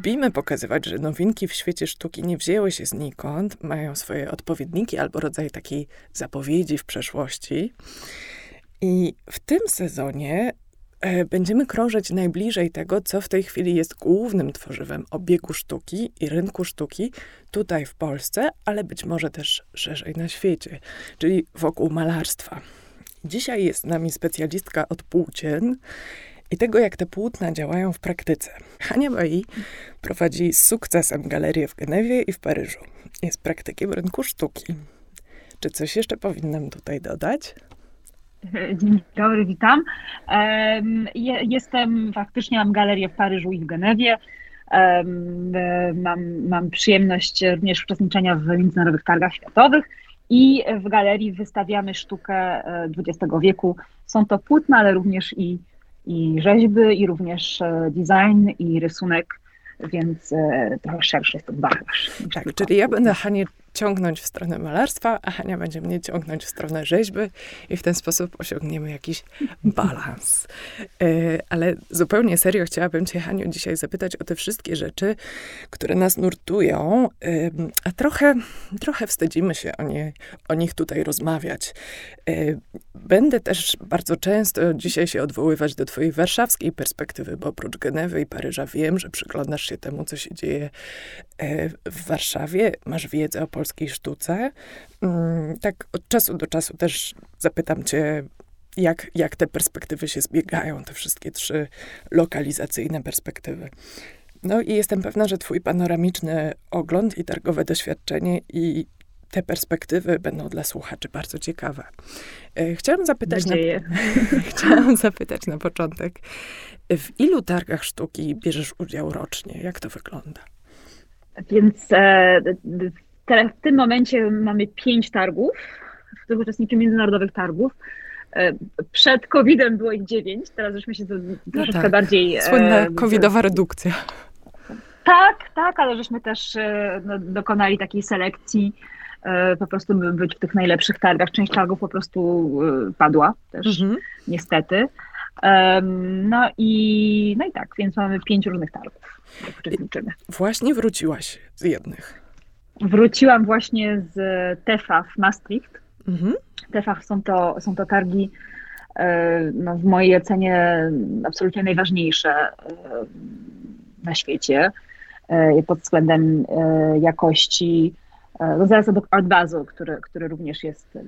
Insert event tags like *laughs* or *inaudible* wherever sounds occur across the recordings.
lubimy pokazywać, że nowinki w świecie sztuki nie wzięły się znikąd, mają swoje odpowiedniki albo rodzaj takiej zapowiedzi w przeszłości. I w tym sezonie e, będziemy krążyć najbliżej tego, co w tej chwili jest głównym tworzywem obiegu sztuki i rynku sztuki tutaj w Polsce, ale być może też szerzej na świecie, czyli wokół malarstwa. Dzisiaj jest z nami specjalistka od płócien i tego, jak te płótna działają w praktyce. Hania Bai prowadzi z sukcesem galerię w Genewie i w Paryżu. Jest praktykiem rynku sztuki. Czy coś jeszcze powinnam tutaj dodać? Dzień dobry, witam. Jestem, faktycznie mam galerię w Paryżu i w Genewie. Mam, mam przyjemność również uczestniczenia w międzynarodowych targach światowych i w galerii wystawiamy sztukę XX e, wieku. Są to płótna, ale również i, i rzeźby, i również e, design, i rysunek, więc e, trochę szerszy jest to bagaż. Tak, czyli ja będę Hanie ciągnąć w stronę malarstwa, a Hania będzie mnie ciągnąć w stronę rzeźby i w ten sposób osiągniemy jakiś balans. E, ale zupełnie serio chciałabym cię, Haniu, dzisiaj zapytać o te wszystkie rzeczy, które nas nurtują, a trochę, trochę wstydzimy się o, nie, o nich tutaj rozmawiać. E, będę też bardzo często dzisiaj się odwoływać do twojej warszawskiej perspektywy, bo oprócz Genewy i Paryża wiem, że przyglądasz się temu, co się dzieje w Warszawie, masz wiedzę o polskiej sztuce. Mm, tak od czasu do czasu też zapytam cię, jak, jak te perspektywy się zbiegają, te wszystkie trzy lokalizacyjne perspektywy. No i jestem pewna, że twój panoramiczny ogląd i targowe doświadczenie i te perspektywy będą dla słuchaczy bardzo ciekawe. E, chciałam zapytać, na, *laughs* chciałam zapytać na początek, w ilu targach sztuki bierzesz udział rocznie? Jak to wygląda? Więc e, w tym momencie mamy pięć targów, w których uczestniczymy międzynarodowych targów. E, przed COVID-em było ich dziewięć, teraz żeśmy się to no troszeczkę tak. bardziej... E, Słynna covidowa redukcja. Tak, tak, ale żeśmy też no, dokonali takiej selekcji, po prostu by być w tych najlepszych targach. Część targów po prostu padła też, mhm. niestety. No i, no i tak, więc mamy pięć różnych targów, w których uczestniczymy. Właśnie wróciłaś z jednych. Wróciłam właśnie z TEFA w Maastricht. Mhm. TEFA są to, są to targi e, no, w mojej ocenie absolutnie najważniejsze e, na świecie e, pod względem jakości. No zaraz obok Art Basel, który, który również jest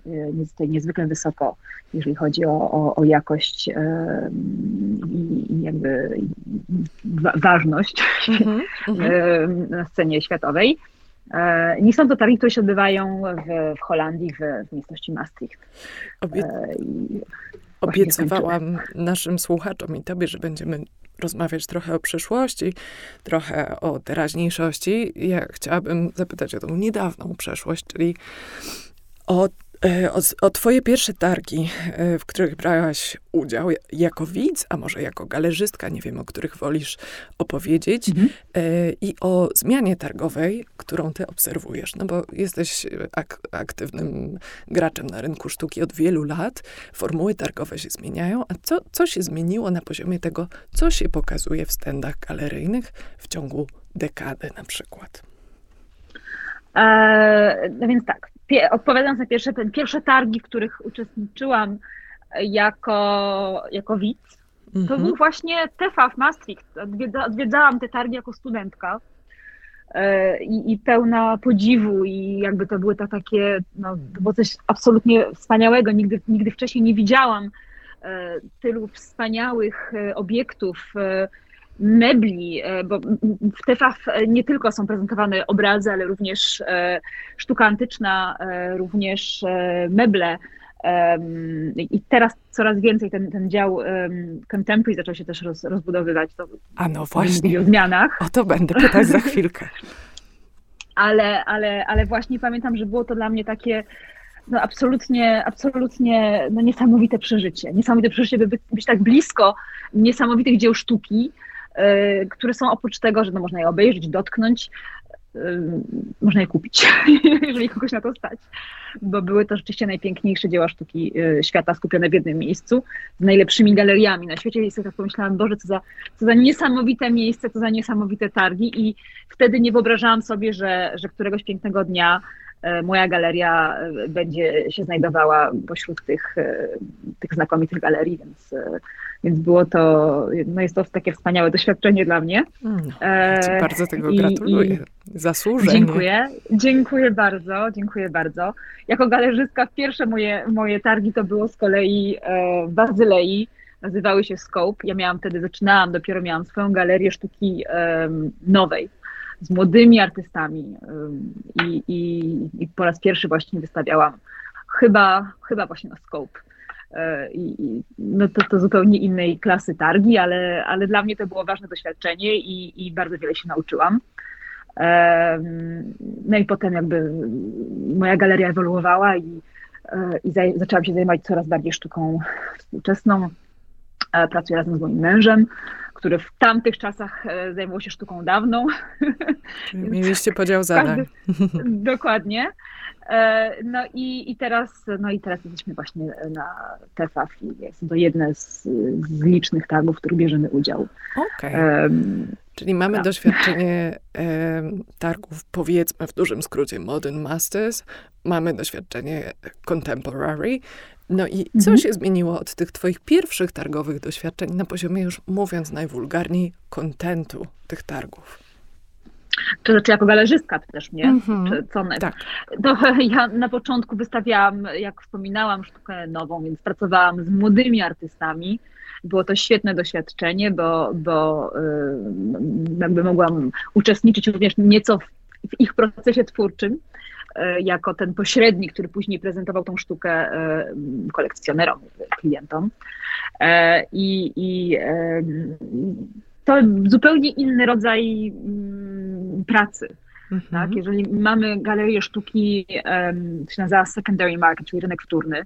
niezwykle wysoko, jeżeli chodzi o, o, o jakość i, i jakby ważność mm *laughs* -hmm. na scenie światowej. E, nie są to targi, które się odbywają w, w Holandii, w, w miejscowości Maastricht. Obie... Obiecywałam naszym słuchaczom i tobie, że będziemy rozmawiać trochę o przyszłości, trochę o teraźniejszości. Ja chciałabym zapytać o tą niedawną przeszłość, czyli o o, o, twoje pierwsze targi, e, w których brałaś udział jako widz, a może jako galerzystka, nie wiem, o których wolisz opowiedzieć, mhm. E, i o zmianie targowej, którą ty obserwujesz. No bo jesteś ak aktywnym graczem na rynku sztuki od wielu lat, formuły targowe się zmieniają, a co, co się zmieniło na poziomie tego, co się pokazuje w stendach galeryjnych w ciągu dekady na przykład? E, no więc tak, odpowiadając na pierwsze, pierwsze targi, w których uczestniczyłam jako, jako widz, to mhm. był właśnie TEFA w Maastricht. Odwiedza, odwiedzałam te targi jako studentka e, i, i, pełna podziwu i jakby to były to takie, no, to było coś absolutnie wspaniałego. Nigdy, nigdy wcześniej nie widziałam e, tylu wspaniałych obiektów, mebli, e, bo w TEFAF nie tylko są prezentowane obrazy, ale również e, sztuka antyczna, e, również meble. I teraz coraz więcej ten, ten dział contemporary zaczął się też roz, rozbudowywać. To A no właśnie. O zmianach. O to będę pytać za chwilkę. *laughs* ale, ale, ale właśnie pamiętam, że było to dla mnie takie no absolutnie, absolutnie no niesamowite przeżycie. Niesamowite przeżycie, by być, tak blisko niesamowitych dzieł sztuki, które są oprócz tego, że no można je obejrzeć, dotknąć, można je kupić, *laughs* jeżeli kogoś na to stać, bo były to rzeczywiście najpiękniejsze dzieła sztuki y, świata skupione w jednym miejscu, z najlepszymi galeriami na świecie. I sobie tak pomyślałam, Boże, co za, co za niesamowite miejsce, co za niesamowite targi i wtedy nie wyobrażałam sobie, że, że któregoś pięknego dnia y, moja galeria y, będzie się znajdowała pośród tych, tych znakomitych galerii, więc więc było to, no jest to takie wspaniałe doświadczenie dla mnie. No, e, bardzo tego I, gratuluję. Zasłużenie. Dziękuję, dziękuję bardzo, dziękuję bardzo. Jako galerzystka pierwsze moje, moje targi to było z kolei e, w Bazylei, nazywały się Scope. Ja miałam wtedy, zaczynałam, dopiero miałam swoją galerię sztuki nowej z młodymi artystami i, i, i po raz pierwszy właśnie wystawiałam chyba, chyba właśnie na Scope. E, I, no to, to zupełnie innej klasy targi, ale, ale dla mnie to było ważne doświadczenie i, i bardzo wiele się nauczyłam. No i potem jakby moja galeria ewoluowała i, e, i zaj, zaczęłam się zajmować coraz bardziej sztuką współczesną. E, pracuję razem z moim mężem, który w tamtych czasach zajmował się sztuką dawną. Mieliście podział *laughs* zadań. Każdy, *laughs* dokładnie. E, no i, i, teraz, no i teraz jesteśmy właśnie na TEFAF i jest to jedne z, z licznych targów, w których bierzemy udział. Okej. Okay. Um, Czyli mamy tak. doświadczenie targów, powiedzmy w dużym skrócie Modern Masters, mamy doświadczenie Contemporary. No i co mhm. się zmieniło od tych twoich pierwszych targowych doświadczeń na poziomie już, mówiąc najwulgarniej, kontentu tych targów? Czy, czy jako galerzystka też, nie? Mm-hmm. Czy co tak. To *laughs* ja na początku wystawiałam, jak wspominałam, sztukę nową, więc pracowałam z młodymi artystami. Było to świetne doświadczenie, bo, bo y, jakby mogłam uczestniczyć również nieco w, w ich procesie twórczym y, jako ten pośrednik, który później prezentował tą sztukę y, kolekcjonerom, klientom. I, i to zupełnie inny rodzaj mm, pracy. Mhm. Tak? Jeżeli mamy galerię sztuki, um, to się nazywa secondary market, czyli rynek wtórny,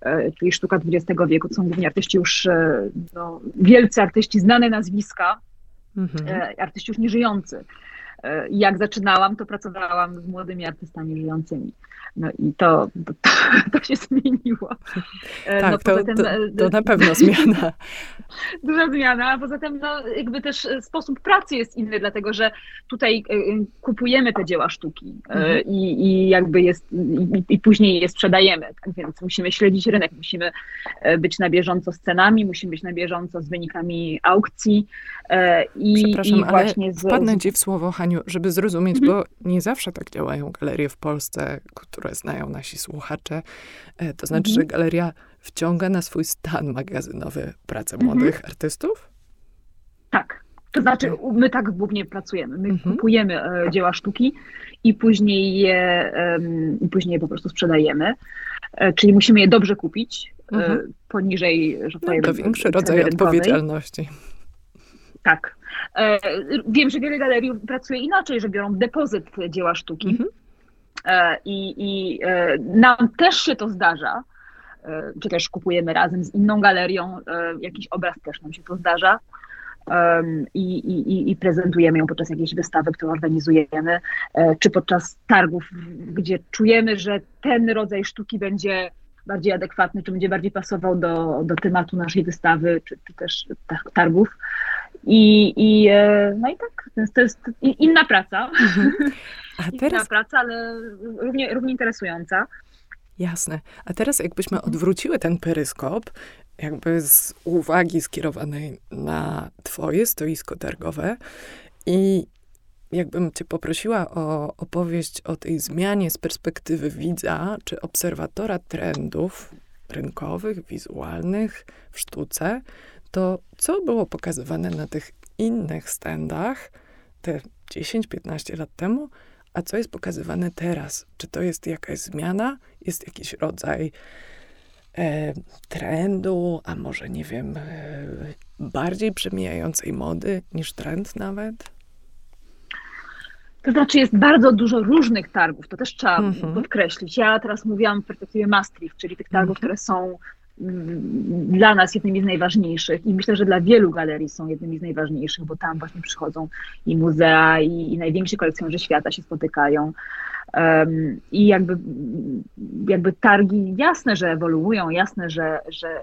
e, czyli sztuka XX wieku, to są głównie artyści już, e, no, wielcy artyści, znane nazwiska, mhm. E, artyści już nieżyjący. Jak zaczynałam, to pracowałam z młodymi artystami żyjącymi. No i to, to, *laughs* to się zmieniło. E, tak, no, to, tym, to, to, na pewno zmiana. *laughs* Duża zmiana, a poza tym no, jakby też e, sposób pracy jest inny, dlatego że tutaj e, kupujemy te dzieła sztuki mhm. i, i jakby jest, i, i, później je sprzedajemy, tak? więc musimy śledzić rynek, musimy być na bieżąco z cenami, musimy być na bieżąco z wynikami aukcji i, Przepraszam, i właśnie ale z... wpadnę ci w słowo, Haniu, żeby zrozumieć, mhm. bo nie zawsze tak działają galerie w Polsce, które które znają nasi słuchacze. E, to znaczy, mhm. że galeria wciąga na swój stan magazynowy pracę mhm. młodych artystów? Tak. To znaczy, my tak głównie pracujemy. My mhm. kupujemy e, dzieła sztuki i później je, um, później je po prostu sprzedajemy. E, czyli musimy je dobrze kupić, mhm. poniżej, że no, To większy rodzaj odpowiedzialności. Tak. Wiem, że wiele galerii pracuje inaczej, że biorą depozyt dzieła sztuki. Mhm. E, I, i e, nam też się to zdarza, e, czy też kupujemy razem z inną galerią jakiś obraz, też nam się to zdarza. I, i, i prezentujemy ją podczas jakiejś wystawy, którą organizujemy, czy podczas targów, gdzie czujemy, że ten rodzaj sztuki będzie bardziej adekwatny, czy będzie bardziej pasował do, do tematu naszej wystawy, czy, czy też targów. I, i, no i tak, to jest inna praca. Mhm. A *laughs* teraz... Inna praca, ale równie, równie interesująca. Jasne. A teraz jakbyśmy odwróciły ten peryskop, jakby z uwagi skierowanej na twoje stoisko targowe i jakbym cię poprosiła o opowieść o tej zmianie z perspektywy widza czy obserwatora trendów rynkowych, wizualnych w sztuce, to co było pokazywane na tych innych standach te 10-15 lat temu, a co jest pokazywane teraz? Czy to jest jakaś zmiana? Jest jakiś rodzaj e, trendu, a może nie wiem, e, bardziej przemijającej mody niż trend nawet? To znaczy jest bardzo dużo różnych targów, to też trzeba mm -hmm. podkreślić. Ja teraz mówiłam w perspektywie Maastricht, czyli tych targów, mm -hmm. które są dla nas jednymi z najważniejszych i myślę, że dla wielu galerii są jednymi z najważniejszych, bo tam właśnie przychodzą i muzea, i, i najwięksi kolekcjonerzy świata się spotykają. Um, I jakby, jakby targi jasne, że ewoluują, jasne, że, że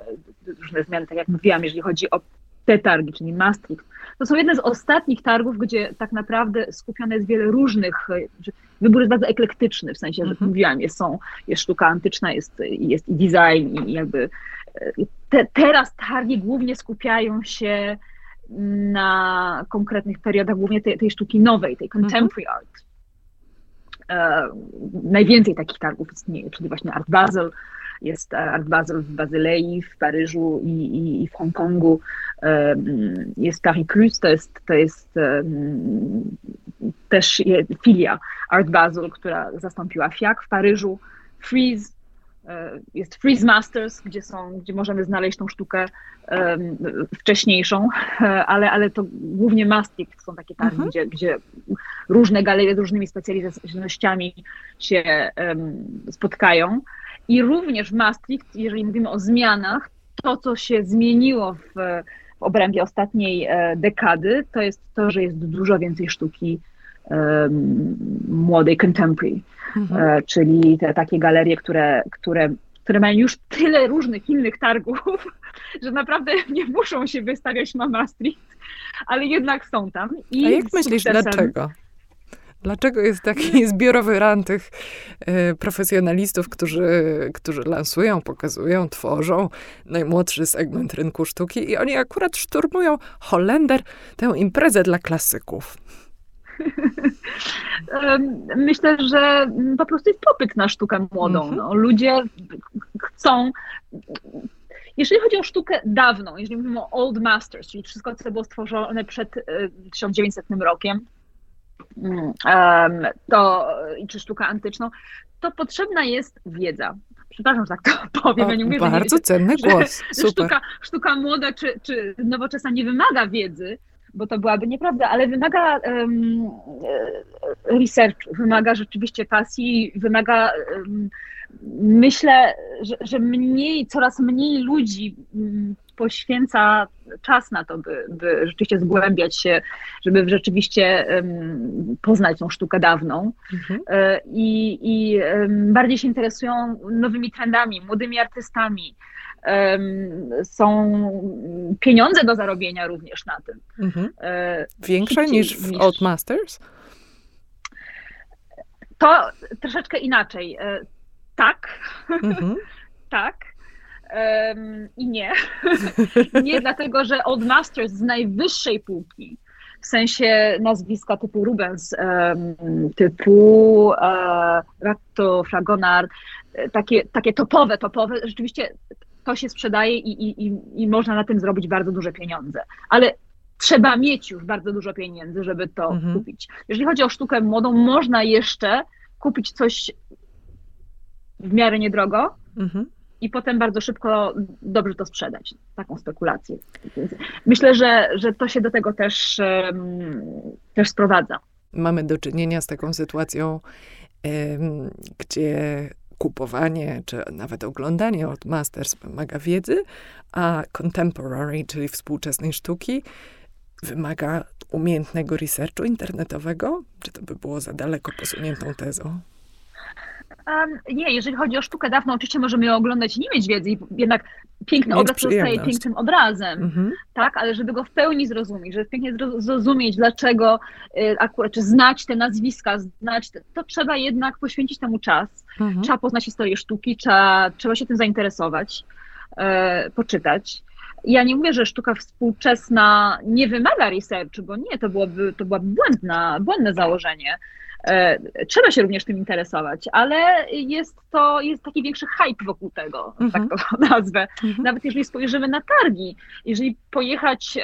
różne zmiany, tak jak mówiłam, jeżeli chodzi o te targi, czyli Maastricht, to są jedne z ostatnich targów, gdzie tak naprawdę skupione jest wiele różnych, wybór jest bardzo eklektyczny, w sensie, że -hmm. mówiłam, jest, są, jest sztuka antyczna, jest, jest i design i jakby te, teraz targi głównie skupiają się na konkretnych periodach, głównie tej, tej sztuki nowej, tej contemporary mm -hmm. art. E, najwięcej takich targów istnieje, czyli właśnie Art Basel, jest Art Basel w Bazylei, w Paryżu i, i, i w Hongkongu. E, jest Paris Plus, to jest, to jest e, też filia Art Basel, która zastąpiła FIAC w Paryżu. Freeze, e, jest Freeze Masters, gdzie, są, gdzie możemy znaleźć tą sztukę um, wcześniejszą, ale, ale to głównie Maastricht są takie targi, mhm. gdzie, gdzie różne galerie z różnymi specjalnościami się um, spotkają. I również w Maastricht, jeżeli mówimy o zmianach, to, co się zmieniło w, w obrębie ostatniej e, dekady, to jest to, że jest dużo więcej sztuki um, młodej, contemporary, mhm. e, czyli te takie galerie, które, które, które mają już tyle różnych innych targów, *laughs* że naprawdę nie muszą się wystawiać na Maastricht, ale jednak są tam. I A jak myślisz, dlaczego? Dlaczego jest taki *laughs* zbiorowy ran tych y, profesjonalistów, którzy, którzy lansują, pokazują, tworzą najmłodszy segment rynku sztuki i oni akurat szturmują Holender, tę imprezę dla klasyków? Myślę, że po prostu jest popyt na sztukę młodą. Mhm. No, ludzie chcą jeżeli chodzi o sztukę dawną, jeżeli mówimy o Old Masters, czyli wszystko, co było stworzone przed 1900 y, rokiem, to, czy sztukę antyczną, to potrzebna jest wiedza. Przepraszam, że tak to *laughs* powiem. O, ja nie mówię, bardzo nie, cenny głos. Super. Sztuka, sztuka młoda czy, czy nowoczesna nie wymaga wiedzy, bo to byłaby nieprawda, ale wymaga um, research, wymaga rzeczywiście pasji, wymaga um, myślę, że, że mniej, coraz mniej ludzi um, poświęca czas na to, by, by rzeczywiście zgłębiać się, żeby rzeczywiście um, poznać tą sztukę dawną. Mhm. E, I, i um, bardziej się interesują nowymi trendami, młodymi artystami. Um, są pieniądze do zarobienia również na tym. Mhm. E, Większe niż w. Old Masters? To troszeczkę inaczej. E, tak. Mhm. *laughs* tak. Um, I nie. *laughs* nie dlatego, że Old Masters z najwyższej półki, w sensie nazwiska typu Rubens, um, typu uh, Ratto, Fragonard, takie, takie topowe, topowe, rzeczywiście to się sprzedaje i, i, i można na tym zrobić bardzo duże pieniądze. Ale trzeba mieć już bardzo dużo pieniędzy, żeby to mhm. kupić. Jeżeli chodzi o sztukę młodą, można jeszcze kupić coś w miarę niedrogo, mhm i potem bardzo szybko dobrze to sprzedać. Taką spekulację. Myślę, że, że to się do tego też, też sprowadza. Mamy do czynienia z taką sytuacją, gdzie kupowanie, czy nawet oglądanie od Masters wymaga wiedzy, a contemporary, czyli współczesnej sztuki, wymaga umiejętnego researchu internetowego? Czy to by było za daleko posuniętą tezą? Nie, jeżeli chodzi o sztukę dawną, oczywiście możemy ją oglądać i nie mieć wiedzy, jednak piękny mieć obraz zostaje pięknym obrazem, mhm. tak, ale żeby go w pełni zrozumieć, żeby pięknie zrozumieć, dlaczego y, akurat, czy znać te nazwiska, znać, te, to trzeba jednak poświęcić temu czas. Mhm. Trzeba poznać historię sztuki, trzeba, trzeba się tym zainteresować, y, poczytać. Ja nie mówię, że sztuka współczesna nie wymaga researchu, bo nie, to byłoby, to byłoby błędna, błędne założenie. E, trzeba się również tym interesować, ale jest to, jest taki większy hype wokół tego, tak mhm. tak to *laughs* nazwę. Mhm. Nawet jeżeli spojrzymy na targi, jeżeli pojechać,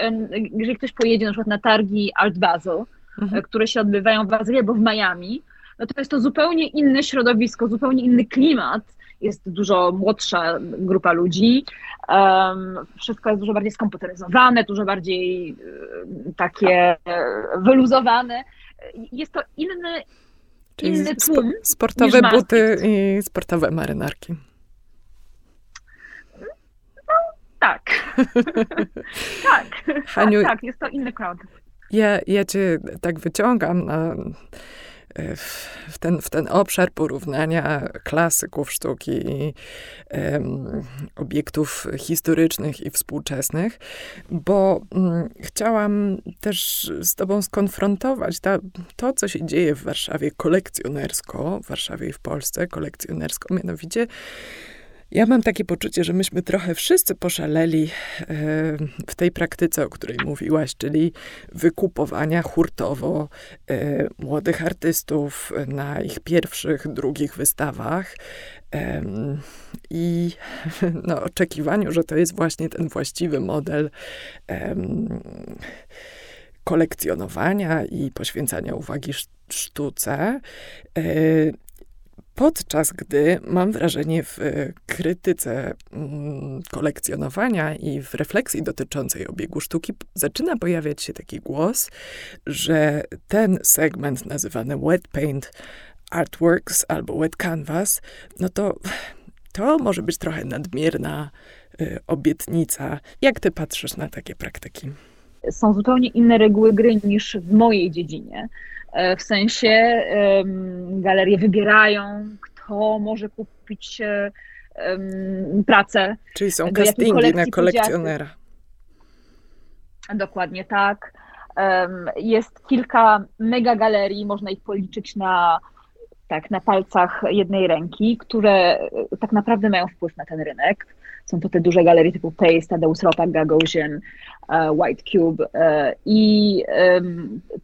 jeżeli ktoś pojedzie na przykład na targi Art Basel, mhm. E, które się odbywają w Bazylii albo w Miami, no to jest to zupełnie inne środowisko, zupełnie inny klimat, jest dużo młodsza grupa ludzi. Wszystko jest dużo bardziej skomputeryzowane, dużo bardziej um, takie wyluzowane jest to inny, Czyli inny tłum. sportowe buty i sportowe marynarki. tak. *laughs* tak. Haniu, tak, tak, jest to inny crowd. Ja, ja cię tak wyciągam na w ten, w ten obszar porównania klasyków sztuki i um, obiektów historycznych i współczesnych, bo um, chciałam też z Tobą skonfrontować ta, to, co się dzieje w Warszawie kolekcjonersko, w Warszawie i w Polsce kolekcjonersko, mianowicie ja mam takie poczucie, że myśmy trochę wszyscy poszaleli e, w tej praktyce, o której mówiłaś, czyli wykupowania hurtowo e, młodych artystów na ich pierwszych, drugich wystawach i *laughs* no, oczekiwaniu, że to jest właśnie ten właściwy model kolekcjonowania i poświęcania uwagi sztuce. E, Podczas gdy mam wrażenie w e, krytyce mm, kolekcjonowania i w refleksji dotyczącej obiegu sztuki zaczyna pojawiać się taki głos, że ten segment nazywany wet paint artworks albo wet canvas, no to to może być trochę nadmierna y, obietnica. Jak ty patrzysz na takie praktyki? Są zupełnie inne reguły gry niż w mojej dziedzinie. E, w sensie galerie wybierają, kto może kupić pracę. Czyli są castingi na kolekcjonera. Dokładnie tak. Jest kilka mega galerii, można ich policzyć na, tak, na palcach jednej ręki, które e, tak naprawdę mają wpływ na ten rynek. Są to te duże galerie typu Pace, Tadeusz Ropak, Gagosian, e, White Cube i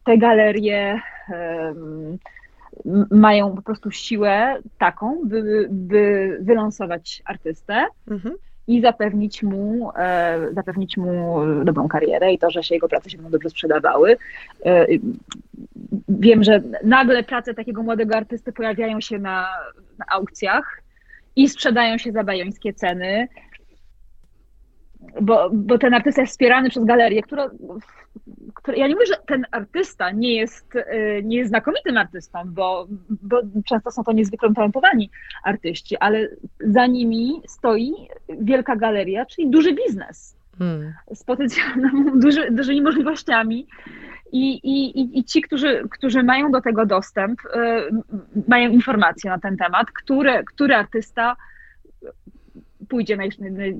te galerie mają po prostu siłę taką, by, by wylansować artystę mhm. i zapewnić mu, e, zapewnić mu dobrą karierę i to, że się jego prace się będą dobrze sprzedawały. E, wiem, że nagle prace takiego młodego artysty pojawiają się na, na aukcjach i sprzedają się za bajońskie ceny bo, bo ten artysta jest wspierany przez galerię, która, która, ja nie mówię, że ten artysta nie jest, y, nie jest znakomitym artystą, bo, bo często są to niezwykle talentowani artyści, ale za nimi stoi wielka galeria, czyli duży biznes hmm. z potencjalnymi, *laughs* duży, dużymi możliwościami. I, i, I ci, którzy, którzy mają do tego dostęp, y, mają informacje na ten temat, który, który artysta pójdzie naj, naj,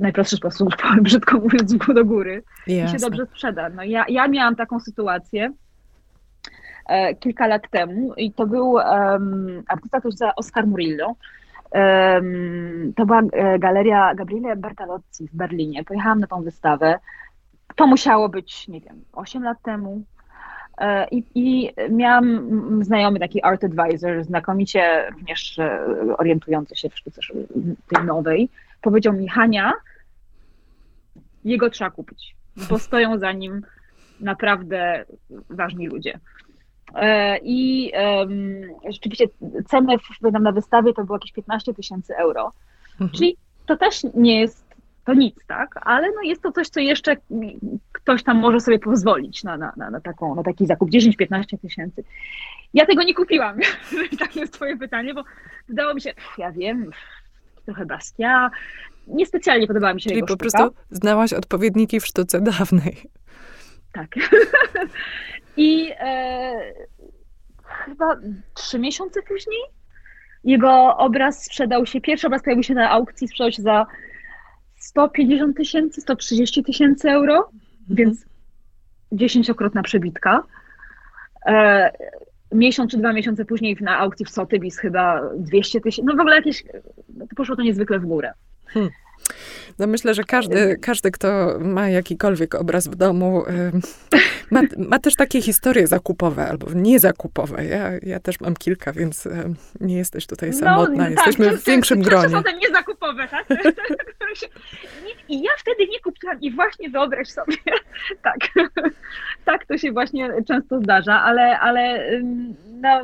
najprostszy sposób, *laughs* brzydko mówiąc, do góry Jasne. i się dobrze sprzeda. No ja, ja miałam taką sytuację e, kilka lat temu i to był um, artysta, który za Oscar Murillo. Um, to była e, galeria Gabriele Bertolozzi w Berlinie. Pojechałam na tą wystawę. To musiało być, nie wiem, 8 lat temu. E, I, I miałam znajomy taki art advisor, znakomicie również e, orientujący się w sztuce tej nowej. Powiedział mi, Hania, jego trzeba kupić, bo *laughs* stoją za nim naprawdę ważni ludzie. E, I um, rzeczywiście ceny na wystawie to było jakieś 15 tysięcy euro. Mhm. Czyli to też nie jest to nic, tak? Ale no jest to coś, co jeszcze ktoś tam może sobie pozwolić na, na, na, taką, na taki zakup 10-15 tysięcy. Ja tego nie kupiłam, *laughs* tak jest twoje pytanie, bo wydało mi się, ja wiem, trochę Basquiat, niespecjalnie podobała mi się Czyli jego po sztuka. prostu znałaś odpowiedniki w sztuce dawnej. Tak. *laughs* I e, chyba trzy miesiące później jego obraz sprzedał się, pierwszy obraz pojawił się na aukcji, sprzedał się za 150 tysięcy, 130 tysięcy euro. Więc dziesięciokrotna przebitka. E, miesiąc czy dwa miesiące później na aukcji w Sotheby's chyba 200 tysięcy, no w ogóle jakieś, poszło to niezwykle w górę. Hmm. No myślę, że każdy, każdy, kto ma jakikolwiek obraz w domu, ma, ma też takie historie zakupowe albo niezakupowe. Ja, ja też mam kilka, więc nie jesteś tutaj no, samotna. No, Jesteśmy tak, w większym gronie. są te niezakupowe, tak? *laughs* I ja wtedy nie kupiłam i właśnie wyobraź sobie, *laughs* tak, tak to się właśnie często zdarza, ale, ale no,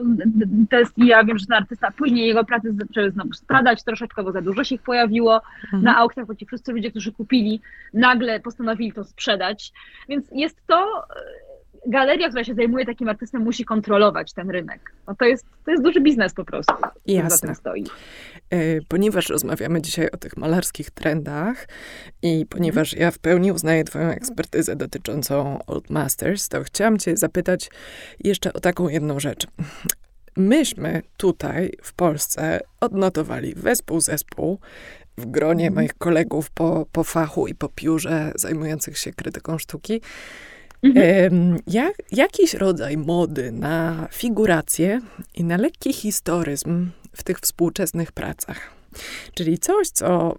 to jest, ja wiem, że ten artysta, później jego prace zaczęły znowu spradać troszeczkę, bo za dużo się ich pojawiło mhm. na aukcjach, bo ci wszyscy ludzie, którzy kupili, nagle postanowili to sprzedać, więc jest to galeria, która się zajmuje takim artystą, musi kontrolować ten rynek. No to, jest, to jest duży biznes po prostu. Jasne. Stoi. E, ponieważ rozmawiamy dzisiaj o tych malarskich trendach i ponieważ ja w pełni uznaję Twoją ekspertyzę dotyczącą Old Masters, to chciałam Cię zapytać jeszcze o taką jedną rzecz. Myśmy tutaj w Polsce odnotowali wespół zespół w gronie mhm. moich kolegów po, po fachu i po piórze zajmujących się krytyką sztuki. Mhm. Jak, jakiś rodzaj mody na figurację i na lekki historyzm w tych współczesnych pracach. Czyli coś, co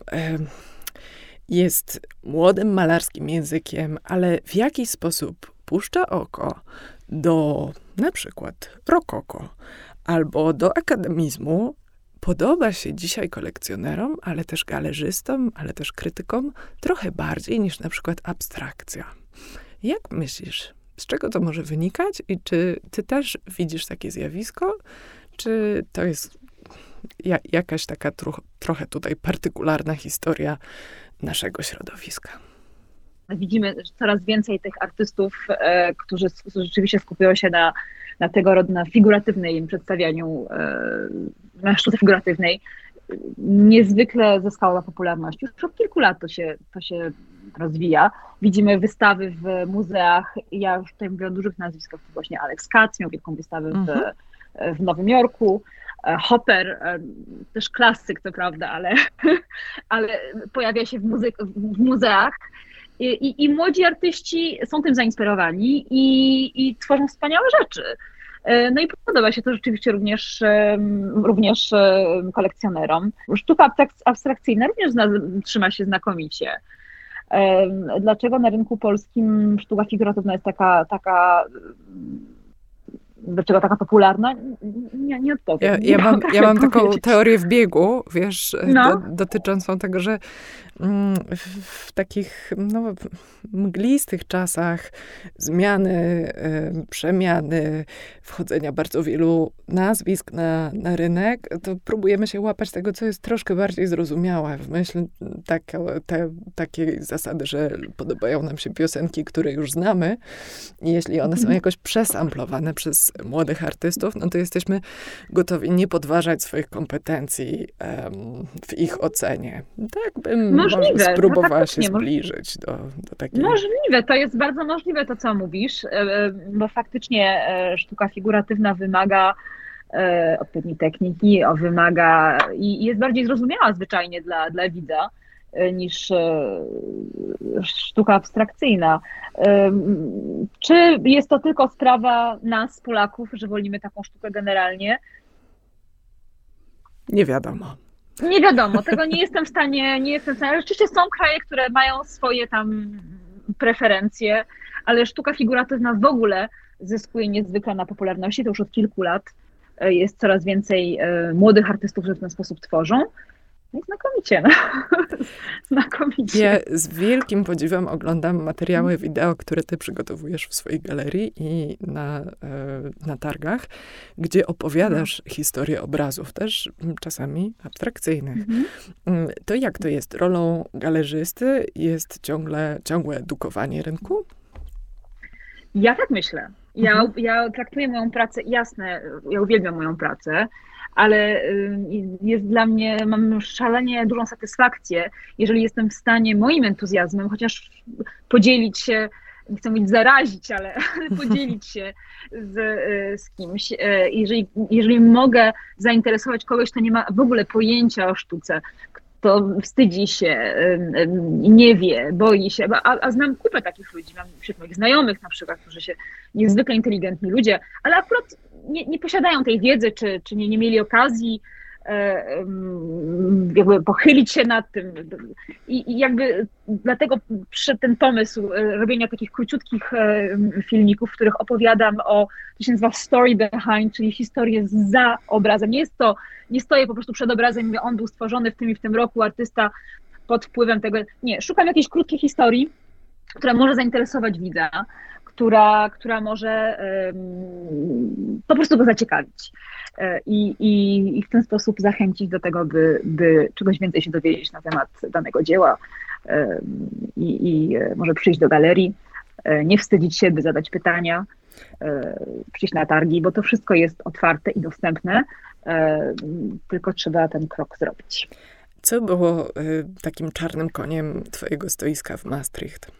jest młodym malarskim językiem, ale w jakiś sposób puszcza oko do na przykład rokoko albo do akademizmu, podoba się dzisiaj kolekcjonerom, ale też galerzystom, ale też krytykom trochę bardziej niż na przykład abstrakcja. Jak myślisz, z czego to może wynikać i czy ty też widzisz takie zjawisko, czy to jest ja, jakaś taka troch, trochę tutaj partykularna historia naszego środowiska? Widzimy coraz więcej tych artystów, e, którzy, którzy rzeczywiście skupują się na, na tego rodzaju, na figuratywnej przedstawianiu, e, na sztuce figuratywnej. Niezwykle zyskała popularność. Już od kilku lat to się, to się rozwija. Widzimy wystawy w muzeach. Ja już tutaj mówię o dużych nazwiskach, to właśnie Alex Katz miał wielką wystawę w, mhm. w Nowym Jorku. E, Hopper, e, też klasyk, to prawda, ale, *laughs* ale pojawia się w, muzy- w muzeach. I, i, I, młodzi artyści są tym zainspirowani i, i tworzą wspaniałe rzeczy. E, no i podoba się to rzeczywiście również, również kolekcjonerom. Sztuka abstrakcyjna również trzyma się znakomicie. Dlaczego na rynku polskim sztuka figuratywna jest taka, taka dlaczego taka popularna? Nie, nie odpowiem. Ja, ja mam, ja mam *laughs* taką teorię w biegu, wiesz, no. do, dotyczącą tego, że w takich no, mglistych czasach zmiany, przemiany, wchodzenia bardzo wielu nazwisk na, na rynek, to próbujemy się łapać tego, co jest troszkę bardziej zrozumiałe. W myśl tak, te, takiej zasady, że podobają nam się piosenki, które już znamy i jeśli one są mhm. jakoś przesamplowane przez młodych artystów, no to jesteśmy gotowi nie podważać swoich kompetencji um, w ich ocenie. Tak bym możliwe. Spróbowała no, się zbliżyć do, do takiej... Możliwe, to jest bardzo możliwe to, co mówisz, e, e, bo faktycznie e, sztuka figuratywna wymaga odpowiedniej techniki, wymaga i jest bardziej zrozumiała zwyczajnie dla, dla widza niż sztuka abstrakcyjna. Czy jest to tylko sprawa nas, Polaków, że wolimy taką sztukę generalnie? Nie wiadomo. Nie wiadomo, tego nie jestem w stanie, nie jestem w stanie. Oczywiście są kraje, które mają swoje tam preferencje, ale sztuka figuratywna w ogóle zyskuje niezwykle na popularności, to już od kilku lat jest coraz więcej e, młodych artystów, którzy w ten sposób tworzą. No i znakomicie. No. *laughs* znakomicie. Ja z wielkim podziwem oglądam materiały wideo, które ty przygotowujesz w swojej galerii i na, e, na targach, gdzie opowiadasz mhm. historię obrazów, też czasami abstrakcyjnych. Mhm. Mm, to jak to jest? Rolą galerzysty jest ciągle, ciągłe edukowanie rynku? Ja tak myślę. Ja, mhm. ja traktuję moją pracę, jasne, ja uwielbiam moją pracę, ale y, jest dla mnie, mam szalenie dużą satysfakcję, jeżeli jestem w stanie moim entuzjazmem chociaż podzielić się, nie chcę mówić zarazić, ale *laughs* *laughs* podzielić się z, y, z kimś. Y, jeżeli, jeżeli mogę zainteresować kogoś, kto nie ma w ogóle pojęcia o sztuce, to wstydzi się, nie wie, boi się, a, a znam kupę takich ludzi, mam wśród moich znajomych na przykład, którzy się niezwykle inteligentni ludzie, ale akurat nie, nie posiadają tej wiedzy, czy, czy nie, nie mieli okazji e, jakby pochylić się nad tym. I, I, jakby dlatego przyszedł ten pomysł e, robienia takich króciutkich e, filmików, w których opowiadam o, to się nazywa story behind, czyli historię za obrazem. Nie jest to, nie stoję po prostu przed obrazem, mówię, on był stworzony w tym i w tym roku, artysta pod wpływem tego. Nie, szukam jakiejś krótkiej historii, która może zainteresować widza, która, która może po prostu go zaciekawić. E, I, i, I w ten sposób zachęcić do tego, by, by czegoś więcej się dowiedzieć na temat danego dzieła i, i może przyjść do galerii nie wstydzić się, by zadać pytania, przyjść na targi, bo to wszystko jest otwarte i dostępne, tylko trzeba ten krok zrobić. Co było takim czarnym koniem twojego stoiska w Maastricht?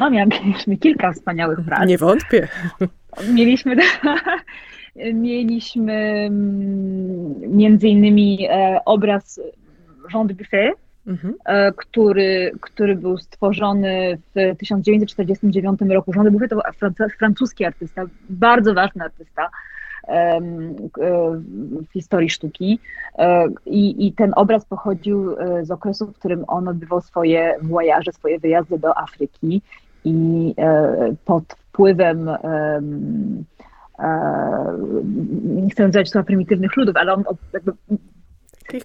No, mieliśmy kilka wspaniałych prac. Nie wątpię. Mieliśmy, *laughs* mieliśmy mm, między innymi e, obraz Jean de Buffet, mhm. E, który, który był stworzony w 1949 roku. Jean de Buffet to francuski artysta, bardzo ważny artysta e, w historii sztuki. I, I, ten obraz pochodził z okresu, w którym on odbywał swoje voyage, swoje wyjazdy do Afryki i pod wpływem nie chcę nazywać słowa prymitywnych ludów, ale on jakby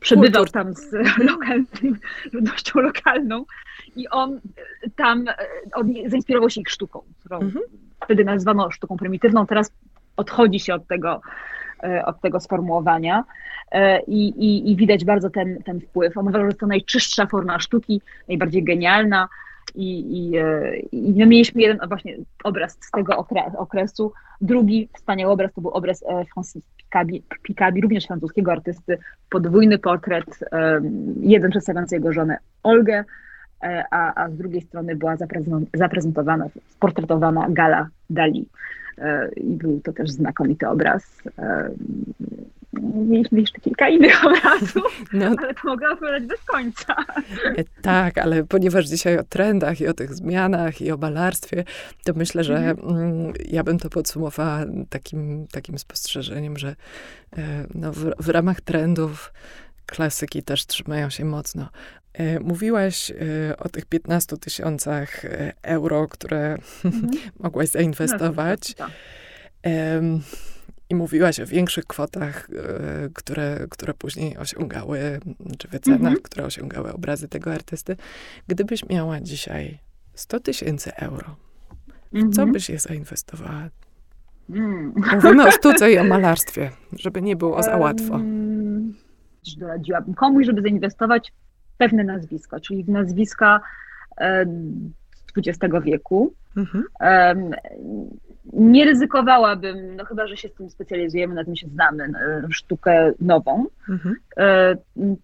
przebywał tam z *laughs* lokalnym, ludnością lokalną i on tam on zainspirował się ich sztuką, którą mhm. wtedy nazwano sztuką prymitywną, teraz odchodzi się od tego, e, od tego sformułowania e, i, i, i widać bardzo ten, ten wpływ. On uważał, że to najczystsza forma sztuki, najbardziej genialna, i, i, e, i no mieliśmy jeden właśnie obraz z tego okresu. Drugi wspaniały obraz to był obraz e, Francis Picabi, również francuskiego artysty, podwójny portret, jeden przedstawiający jego żonę Olgę, e, a, a z drugiej strony była zaprezentowana, sportretowana Gala Dali. I był to też znakomity obraz. Mieliśmy jeszcze kilka innych *laughs* obrazów, no. ale to mogę opowiadać bez końca. E, tak, ale ponieważ dzisiaj o trendach i o tych zmianach i o malarstwie, to myślę, że mhm. mm, ja bym to podsumowała takim, takim spostrzeżeniem, że e, no, w, w ramach trendów klasyki też trzymają się mocno. E, mówiłaś o tych 15 tysiącach euro, które mhm. *laughs* mogłaś zainwestować. No, i mówiłaś o większych kwotach, e, które, które później osiągały, czy wycenach, mm -hmm. które osiągały obrazy tego artysty. Gdybyś miała dzisiaj 100 tysięcy euro, mm -hmm. co mhm. byś je zainwestowała? Mm. Mówimy o sztuce i o *laughs* malarstwie, żeby nie było za łatwo. Um, doradziłabym komuś, żeby zainwestować w pewne nazwisko, czyli w nazwiska XX wieku. Mhm. Um, nie ryzykowałabym, no chyba, że się z tym specjalizujemy, na tym się znamy, e, sztukę nową, mhm. E,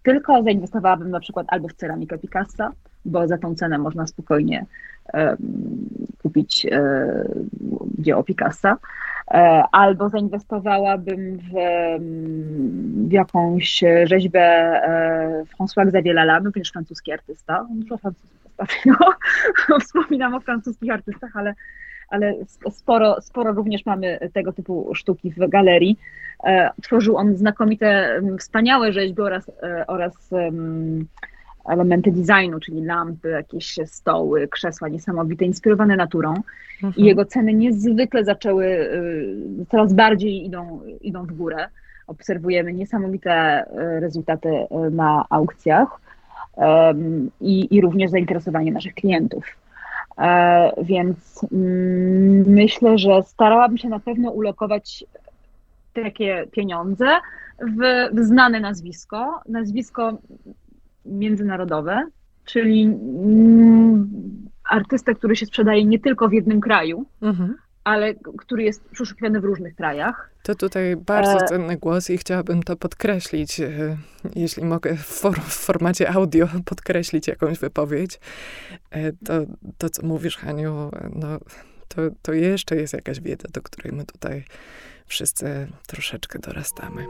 tylko zainwestowałabym na przykład albo w ceramikę Picassa, bo za tą cenę można spokojnie kupić e, dzieło Picassa, albo zainwestowałabym w, w jakąś rzeźbę François Xavier Lalande, również francuski artysta, dużo francusów ostatnio *laughs* wspominam o francuskich artystach, ale ale sporo, sporo również mamy tego typu sztuki w galerii. E, tworzył on znakomite, wspaniałe rzeźby oraz, e, oraz elementy designu, czyli lampy, jakieś stoły, krzesła niesamowite, inspirowane naturą. Mhm. I jego ceny niezwykle zaczęły, y, coraz bardziej idą, idą w górę. Obserwujemy niesamowite rezultaty na aukcjach i, i również zainteresowanie naszych klientów. E, więc mm, myślę, że starałabym się na pewno ulokować takie pieniądze w, w znane nazwisko, nazwisko międzynarodowe, czyli mm, artystę, który się sprzedaje nie tylko w jednym kraju, mhm ale który jest przeszukiwany w różnych krajach. To tutaj bardzo e, cenny głos i chciałabym to podkreślić, e, jeśli mogę w, for, w formacie audio podkreślić jakąś wypowiedź. E, to, to co mówisz, Haniu, no, to, to jeszcze jest jakaś wiedza, do której my tutaj wszyscy troszeczkę dorastamy.